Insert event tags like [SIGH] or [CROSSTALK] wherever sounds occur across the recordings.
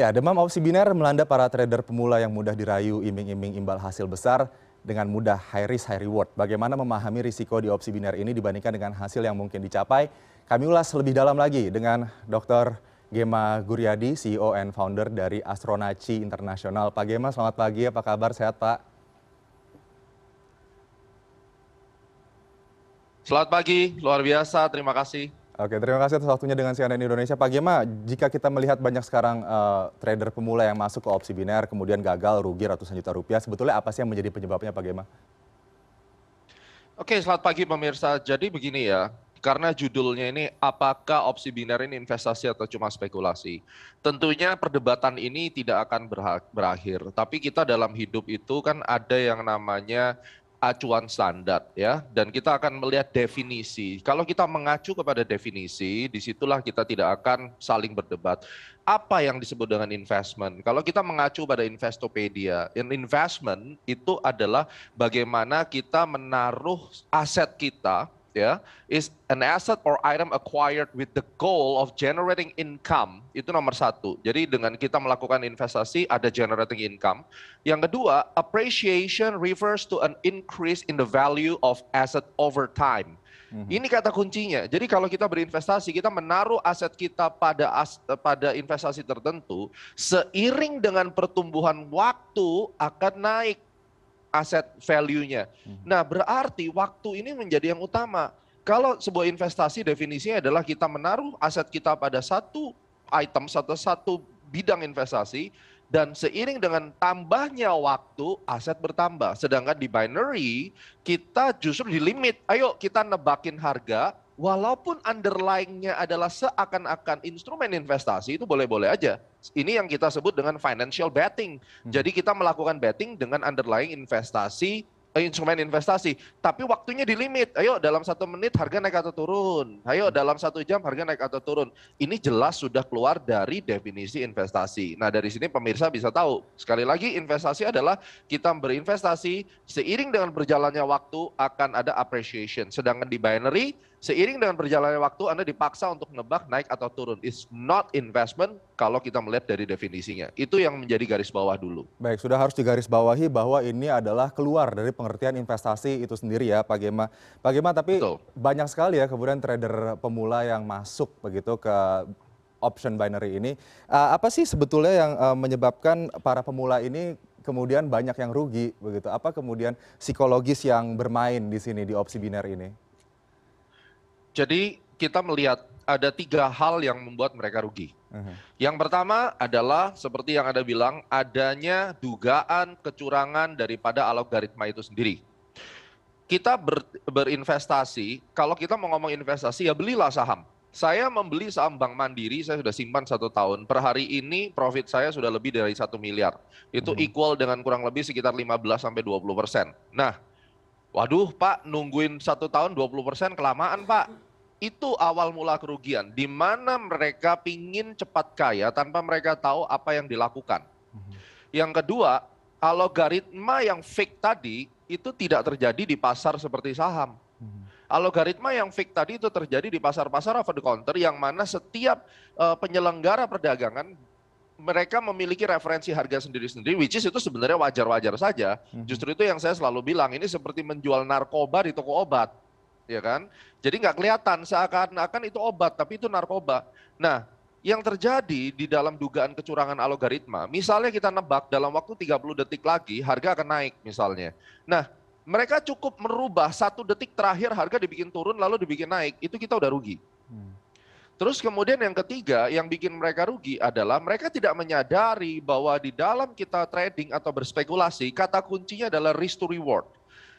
Ya, demam opsi biner melanda para trader pemula yang mudah dirayu iming-iming imbal hasil besar dengan mudah high risk high reward. Bagaimana memahami risiko di opsi biner ini dibandingkan dengan hasil yang mungkin dicapai? Kami ulas lebih dalam lagi dengan Dr. Gema Guryadi, CEO and founder dari Astronaci Internasional. Pak Gema, selamat pagi. Apa kabar? Sehat, Pak? Selamat pagi, luar biasa. Terima kasih. Oke, terima kasih atas waktunya dengan CNN Indonesia. Pak Gema, jika kita melihat banyak sekarang uh, trader pemula yang masuk ke opsi biner, kemudian gagal, rugi ratusan juta rupiah, sebetulnya apa sih yang menjadi penyebabnya Pak Gema? Oke, selamat pagi pemirsa. Jadi begini ya, karena judulnya ini apakah opsi biner ini investasi atau cuma spekulasi. Tentunya perdebatan ini tidak akan berakhir, tapi kita dalam hidup itu kan ada yang namanya acuan standar ya dan kita akan melihat definisi. Kalau kita mengacu kepada definisi, di situlah kita tidak akan saling berdebat. Apa yang disebut dengan investment? Kalau kita mengacu pada Investopedia, investment itu adalah bagaimana kita menaruh aset kita ya is an asset or item acquired with the goal of generating income itu nomor satu. Jadi dengan kita melakukan investasi ada generating income. Yang kedua, appreciation refers to an increase in the value of asset over time. Mm-hmm. Ini kata kuncinya. Jadi kalau kita berinvestasi, kita menaruh aset kita pada as, pada investasi tertentu, seiring dengan pertumbuhan waktu akan naik aset value-nya. Hmm. Nah, berarti waktu ini menjadi yang utama. Kalau sebuah investasi definisinya adalah kita menaruh aset kita pada satu item atau satu bidang investasi dan seiring dengan tambahnya waktu aset bertambah. Sedangkan di binary kita justru di limit. Ayo kita nebakin harga walaupun underlying-nya adalah seakan-akan instrumen investasi itu boleh-boleh aja. Ini yang kita sebut dengan financial betting. Hmm. Jadi kita melakukan betting dengan underlying investasi Eh, instrumen investasi, tapi waktunya di limit. Ayo dalam satu menit harga naik atau turun. Ayo dalam satu jam harga naik atau turun. Ini jelas sudah keluar dari definisi investasi. Nah dari sini pemirsa bisa tahu. Sekali lagi investasi adalah kita berinvestasi seiring dengan berjalannya waktu akan ada appreciation. Sedangkan di binary seiring dengan berjalannya waktu Anda dipaksa untuk nebak naik atau turun. It's not investment kalau kita melihat dari definisinya. Itu yang menjadi garis bawah dulu. Baik, sudah harus digarisbawahi bahwa ini adalah keluar dari pengertian investasi itu sendiri ya Pak Gema. Pak Gema, tapi Betul. banyak sekali ya kemudian trader pemula yang masuk begitu ke option binary ini. Uh, apa sih sebetulnya yang uh, menyebabkan para pemula ini kemudian banyak yang rugi begitu? Apa kemudian psikologis yang bermain di sini di opsi binary ini? Jadi kita melihat ada tiga hal yang membuat mereka rugi. Uh-huh. Yang pertama adalah seperti yang Anda bilang, adanya dugaan kecurangan daripada algoritma itu sendiri. Kita ber, berinvestasi, kalau kita mau ngomong investasi ya belilah saham. Saya membeli saham Bank Mandiri, saya sudah simpan satu tahun. Per hari ini profit saya sudah lebih dari satu miliar. Itu uh-huh. equal dengan kurang lebih sekitar 15 sampai 20 persen. Nah, Waduh Pak, nungguin satu tahun 20 persen kelamaan Pak. Itu awal mula kerugian, di mana mereka pingin cepat kaya tanpa mereka tahu apa yang dilakukan. Mhm. Yang kedua, algoritma yang fake tadi itu tidak terjadi di pasar seperti saham. Mhm. Algoritma yang fake tadi itu terjadi di pasar-pasar over the counter yang mana setiap uh, penyelenggara perdagangan mereka memiliki referensi harga sendiri-sendiri, which is itu sebenarnya wajar-wajar saja. Mm-hmm. Justru itu yang saya selalu bilang, ini seperti menjual narkoba di toko obat, ya kan? Jadi nggak kelihatan seakan-akan itu obat, tapi itu narkoba. Nah, yang terjadi di dalam dugaan kecurangan algoritma, misalnya kita nebak dalam waktu 30 detik lagi harga akan naik misalnya. Nah, mereka cukup merubah satu detik terakhir harga dibikin turun lalu dibikin naik, itu kita udah rugi. Hmm. Terus kemudian yang ketiga yang bikin mereka rugi adalah mereka tidak menyadari bahwa di dalam kita trading atau berspekulasi kata kuncinya adalah risk to reward.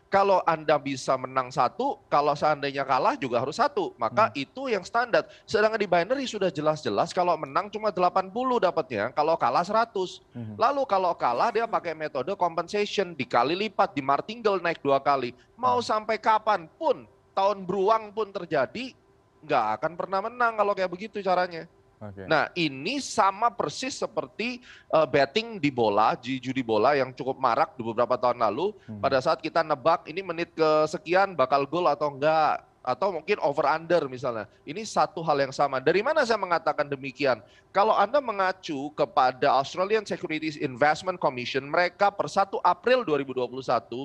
Kalau Anda bisa menang satu, kalau seandainya kalah juga harus satu. Maka hmm. itu yang standar. Sedangkan di binary sudah jelas-jelas kalau menang cuma 80 dapatnya, kalau kalah 100. Hmm. Lalu kalau kalah dia pakai metode compensation, dikali lipat, di martingale naik dua kali. Mau hmm. sampai kapan pun, tahun beruang pun terjadi, nggak akan pernah menang kalau kayak begitu caranya. Okay. Nah ini sama persis seperti uh, betting di bola, di judi bola yang cukup marak di beberapa tahun lalu. Hmm. Pada saat kita nebak ini menit kesekian bakal gol atau enggak. Atau mungkin over under misalnya. Ini satu hal yang sama. Dari mana saya mengatakan demikian? Kalau Anda mengacu kepada Australian Securities Investment Commission, mereka per 1 April 2021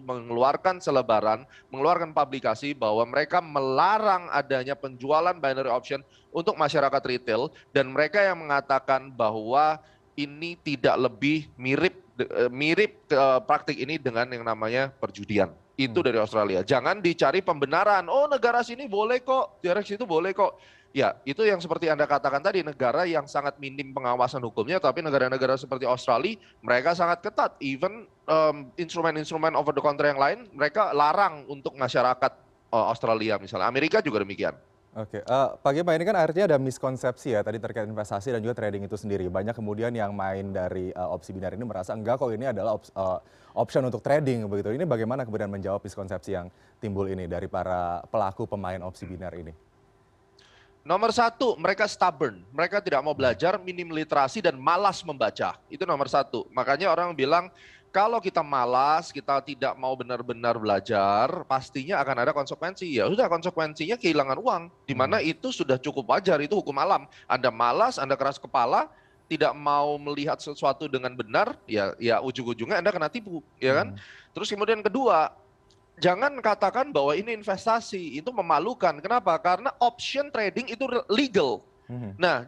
mengeluarkan selebaran, mengeluarkan publikasi bahwa mereka melarang adanya penjualan binary option untuk masyarakat retail dan mereka yang mengatakan bahwa ini tidak lebih mirip eh, mirip uh, praktik ini dengan yang namanya perjudian. Itu hmm. dari Australia. Jangan dicari pembenaran. Oh negara sini boleh kok, daerah situ boleh kok. Ya, itu yang seperti Anda katakan tadi, negara yang sangat minim pengawasan hukumnya, tapi negara-negara seperti Australia, mereka sangat ketat. Even um, instrumen-instrumen over the counter yang lain, mereka larang untuk masyarakat uh, Australia misalnya. Amerika juga demikian. Oke, uh, Pak Gema ini kan artinya ada miskonsepsi ya tadi terkait investasi dan juga trading itu sendiri. Banyak kemudian yang main dari uh, opsi binar ini merasa enggak kok ini adalah op uh, option untuk trading begitu. Ini bagaimana kemudian menjawab miskonsepsi yang timbul ini dari para pelaku pemain opsi binar ini? Nomor satu, mereka stubborn. Mereka tidak mau belajar, minim literasi dan malas membaca. Itu nomor satu. Makanya orang bilang kalau kita malas, kita tidak mau benar-benar belajar, pastinya akan ada konsekuensi. Ya sudah konsekuensinya kehilangan uang, di hmm. mana itu sudah cukup wajar, itu hukum alam. Anda malas, Anda keras kepala, tidak mau melihat sesuatu dengan benar, ya ya ujung-ujungnya Anda kena tipu, ya kan? Hmm. Terus kemudian kedua, jangan katakan bahwa ini investasi, itu memalukan. Kenapa? Karena option trading itu legal. Hmm. Nah,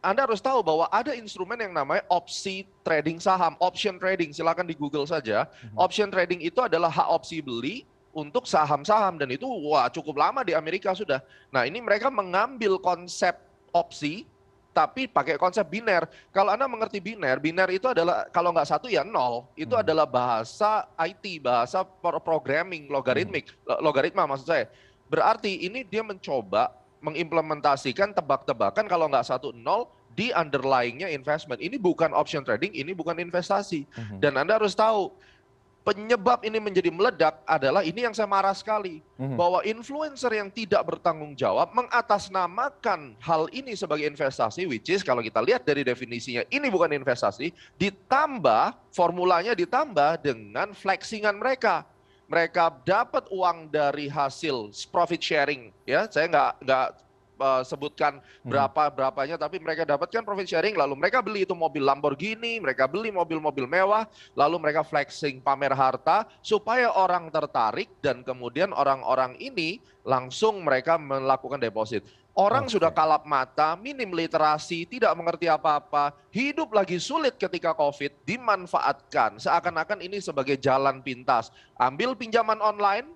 anda harus tahu bahwa ada instrumen yang namanya opsi trading saham, option trading. Silakan di Google saja. Hmm. Option trading itu adalah hak opsi beli untuk saham-saham dan itu wah cukup lama di Amerika sudah. Nah, ini mereka mengambil konsep opsi tapi pakai konsep biner. Kalau Anda mengerti biner, biner itu adalah kalau nggak satu ya nol. Itu hmm. adalah bahasa IT, bahasa programming, logaritmik, hmm. logaritma maksud saya. Berarti ini dia mencoba mengimplementasikan tebak-tebakan kalau nggak satu nol di underlyingnya investment. Ini bukan option trading, ini bukan investasi. Mm-hmm. Dan Anda harus tahu penyebab ini menjadi meledak adalah ini yang saya marah sekali mm-hmm. bahwa influencer yang tidak bertanggung jawab mengatasnamakan hal ini sebagai investasi which is kalau kita lihat dari definisinya ini bukan investasi ditambah formulanya ditambah dengan flexingan mereka mereka dapat uang dari hasil profit sharing ya. Saya nggak nggak uh, sebutkan hmm. berapa berapanya tapi mereka dapatkan profit sharing lalu mereka beli itu mobil Lamborghini mereka beli mobil-mobil mewah lalu mereka flexing pamer harta supaya orang tertarik dan kemudian orang-orang ini langsung mereka melakukan deposit Orang okay. sudah kalap mata, minim literasi, tidak mengerti apa-apa, hidup lagi sulit ketika COVID, dimanfaatkan seakan-akan ini sebagai jalan pintas. Ambil pinjaman online,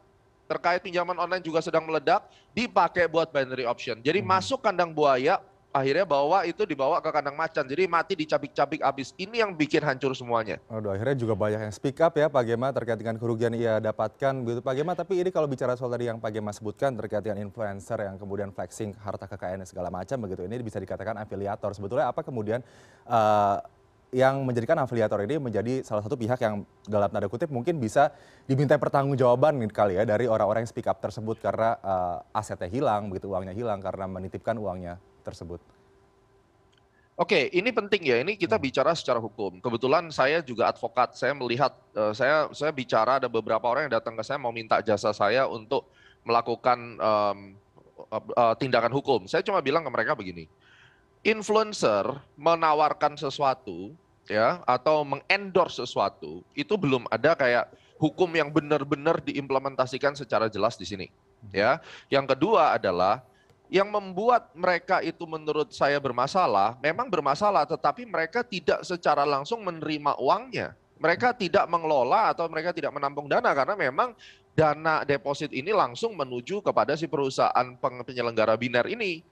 terkait pinjaman online juga sedang meledak, dipakai buat binary option. Jadi hmm. masuk kandang buaya, akhirnya bawa itu dibawa ke kandang macan. Jadi mati dicabik-cabik habis. Ini yang bikin hancur semuanya. Aduh, akhirnya juga banyak yang speak up ya Pak Gema terkait dengan kerugian ia dapatkan gitu Pak Gema. Tapi ini kalau bicara soal tadi yang Pak Gema sebutkan terkait dengan influencer yang kemudian flexing harta kekayaan segala macam begitu. Ini bisa dikatakan afiliator. Sebetulnya apa kemudian uh, yang menjadikan afiliator ini menjadi salah satu pihak yang dalam tanda kutip mungkin bisa diminta pertanggungjawaban kali ya dari orang-orang yang speak up tersebut karena uh, asetnya hilang begitu uangnya hilang karena menitipkan uangnya tersebut. Oke, ini penting ya. Ini kita hmm. bicara secara hukum. Kebetulan saya juga advokat. Saya melihat, uh, saya saya bicara ada beberapa orang yang datang ke saya mau minta jasa saya untuk melakukan um, uh, tindakan hukum. Saya cuma bilang ke mereka begini, influencer menawarkan sesuatu, ya, atau mengendorse sesuatu, itu belum ada kayak hukum yang benar-benar diimplementasikan secara jelas di sini. Hmm. Ya, yang kedua adalah yang membuat mereka itu menurut saya bermasalah, memang bermasalah, tetapi mereka tidak secara langsung menerima uangnya. Mereka tidak mengelola atau mereka tidak menampung dana karena memang dana deposit ini langsung menuju kepada si perusahaan penyelenggara biner ini.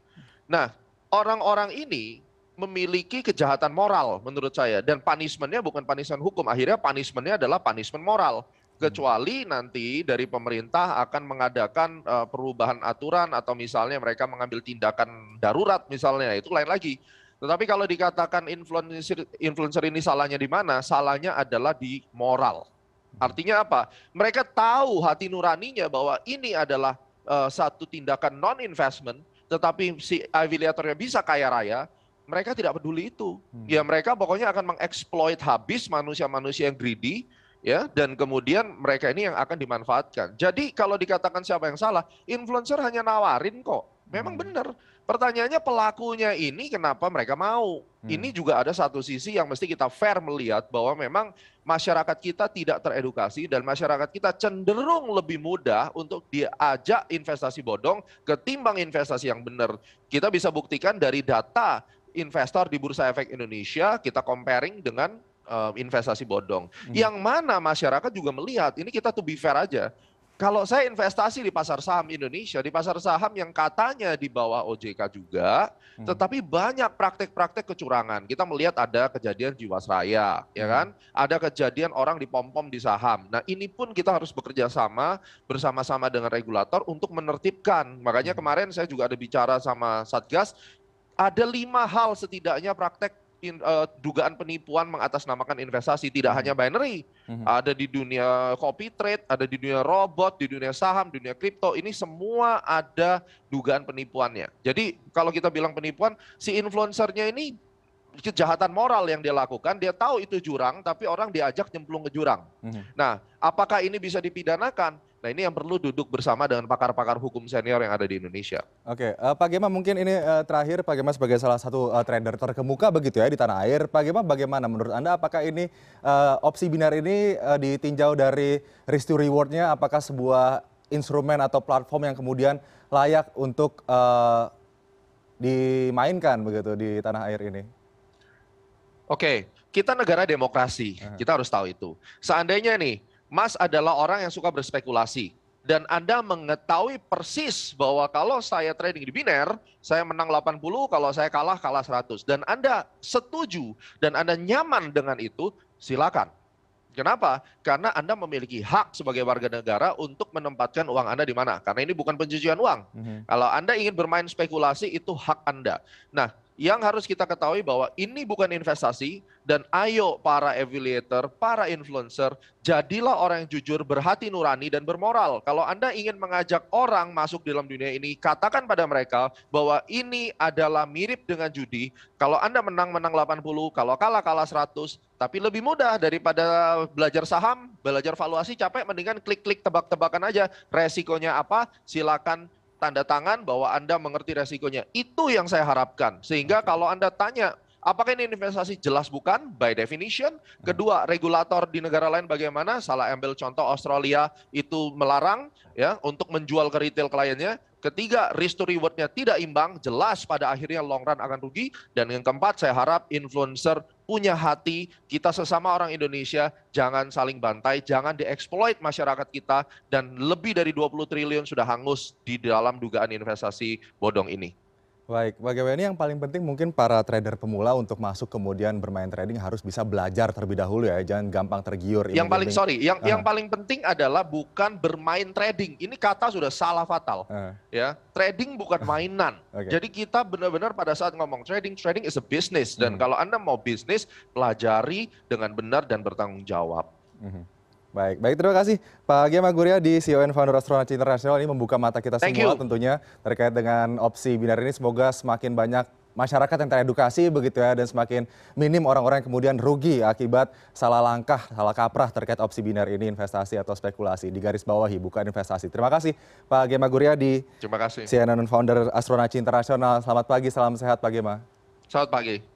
Nah, orang-orang ini memiliki kejahatan moral menurut saya dan punishmentnya bukan punishment hukum, akhirnya punishmentnya adalah punishment moral kecuali nanti dari pemerintah akan mengadakan uh, perubahan aturan atau misalnya mereka mengambil tindakan darurat misalnya itu lain lagi. Tetapi kalau dikatakan influencer influencer ini salahnya di mana? Salahnya adalah di moral. Artinya apa? Mereka tahu hati nuraninya bahwa ini adalah uh, satu tindakan non investment, tetapi si afiliatornya bisa kaya raya, mereka tidak peduli itu. Hmm. Ya mereka pokoknya akan mengeksploit habis manusia-manusia yang greedy ya dan kemudian mereka ini yang akan dimanfaatkan. Jadi kalau dikatakan siapa yang salah, influencer hanya nawarin kok. Memang hmm. benar. Pertanyaannya pelakunya ini kenapa mereka mau? Hmm. Ini juga ada satu sisi yang mesti kita fair melihat bahwa memang masyarakat kita tidak teredukasi dan masyarakat kita cenderung lebih mudah untuk diajak investasi bodong ketimbang investasi yang benar. Kita bisa buktikan dari data investor di Bursa Efek Indonesia, kita comparing dengan uh, investasi bodong. Hmm. Yang mana masyarakat juga melihat, ini kita tuh be fair aja kalau saya investasi di pasar saham Indonesia, di pasar saham yang katanya di bawah OJK juga, hmm. tetapi banyak praktek-praktek kecurangan. Kita melihat ada kejadian Jiwasraya, ya hmm. kan? Ada kejadian orang dipom-pom di saham. Nah, ini pun kita harus bekerja sama bersama-sama dengan regulator untuk menertibkan. Makanya hmm. kemarin saya juga ada bicara sama Satgas, ada lima hal setidaknya praktek in, uh, dugaan penipuan mengatasnamakan investasi tidak hmm. hanya binary, hmm. ada di dunia copy trade, ada di dunia robot, di dunia saham, dunia kripto, ini semua ada dugaan penipuannya. Jadi kalau kita bilang penipuan, si influencernya ini kejahatan moral yang dia lakukan, dia tahu itu jurang, tapi orang diajak nyemplung ke jurang. Hmm. Nah, apakah ini bisa dipidanakan? Nah ini yang perlu duduk bersama dengan pakar-pakar hukum senior yang ada di Indonesia. Oke, uh, Pak Gema mungkin ini uh, terakhir Pak Gema sebagai salah satu uh, trader terkemuka begitu ya di tanah air. Pak Gema bagaimana menurut Anda apakah ini uh, opsi binar ini uh, ditinjau dari risk to rewardnya apakah sebuah instrumen atau platform yang kemudian layak untuk uh, dimainkan begitu di tanah air ini? Oke, kita negara demokrasi, uh -huh. kita harus tahu itu. Seandainya nih Mas adalah orang yang suka berspekulasi dan Anda mengetahui persis bahwa kalau saya trading di biner, saya menang 80, kalau saya kalah kalah 100 dan Anda setuju dan Anda nyaman dengan itu, silakan. Kenapa? Karena Anda memiliki hak sebagai warga negara untuk menempatkan uang Anda di mana. Karena ini bukan pencucian uang. Mm -hmm. Kalau Anda ingin bermain spekulasi, itu hak Anda. Nah, yang harus kita ketahui bahwa ini bukan investasi dan ayo para affiliator, para influencer, jadilah orang yang jujur, berhati nurani dan bermoral. Kalau Anda ingin mengajak orang masuk dalam dunia ini, katakan pada mereka bahwa ini adalah mirip dengan judi. Kalau Anda menang menang 80, kalau kalah kalah 100, tapi lebih mudah daripada belajar saham, belajar valuasi capek mendingan klik-klik tebak-tebakan aja resikonya apa, silakan tanda tangan bahwa Anda mengerti resikonya. Itu yang saya harapkan. Sehingga kalau Anda tanya, apakah ini investasi jelas bukan by definition? Kedua, regulator di negara lain bagaimana? Salah ambil contoh Australia itu melarang ya untuk menjual ke retail kliennya. Ketiga, risk to rewardnya tidak imbang, jelas pada akhirnya long run akan rugi. Dan yang keempat, saya harap influencer punya hati, kita sesama orang Indonesia jangan saling bantai, jangan dieksploit masyarakat kita, dan lebih dari 20 triliun sudah hangus di dalam dugaan investasi bodong ini. Baik, bagaimana ini yang paling penting mungkin para trader pemula untuk masuk kemudian bermain trading harus bisa belajar terlebih dahulu ya, jangan gampang tergiur. Yang paling sorry, yang uh. yang paling penting adalah bukan bermain trading. Ini kata sudah salah fatal. Uh. Ya, trading bukan mainan. [LAUGHS] okay. Jadi kita benar-benar pada saat ngomong trading, trading is a business dan hmm. kalau anda mau bisnis, pelajari dengan benar dan bertanggung jawab. Hmm. Baik, baik terima kasih Pak Gema Guria di CEO and Founder Astronaci International ini membuka mata kita Thank semua you. tentunya terkait dengan opsi binar ini. Semoga semakin banyak masyarakat yang teredukasi begitu ya dan semakin minim orang-orang yang kemudian rugi akibat salah langkah, salah kaprah terkait opsi binar ini investasi atau spekulasi di garis bawahi bukan investasi. Terima kasih Pak Gema Guria di Terima kasih. CNN Founder Astronaci International. Selamat pagi, salam sehat Pak Gema. Selamat pagi.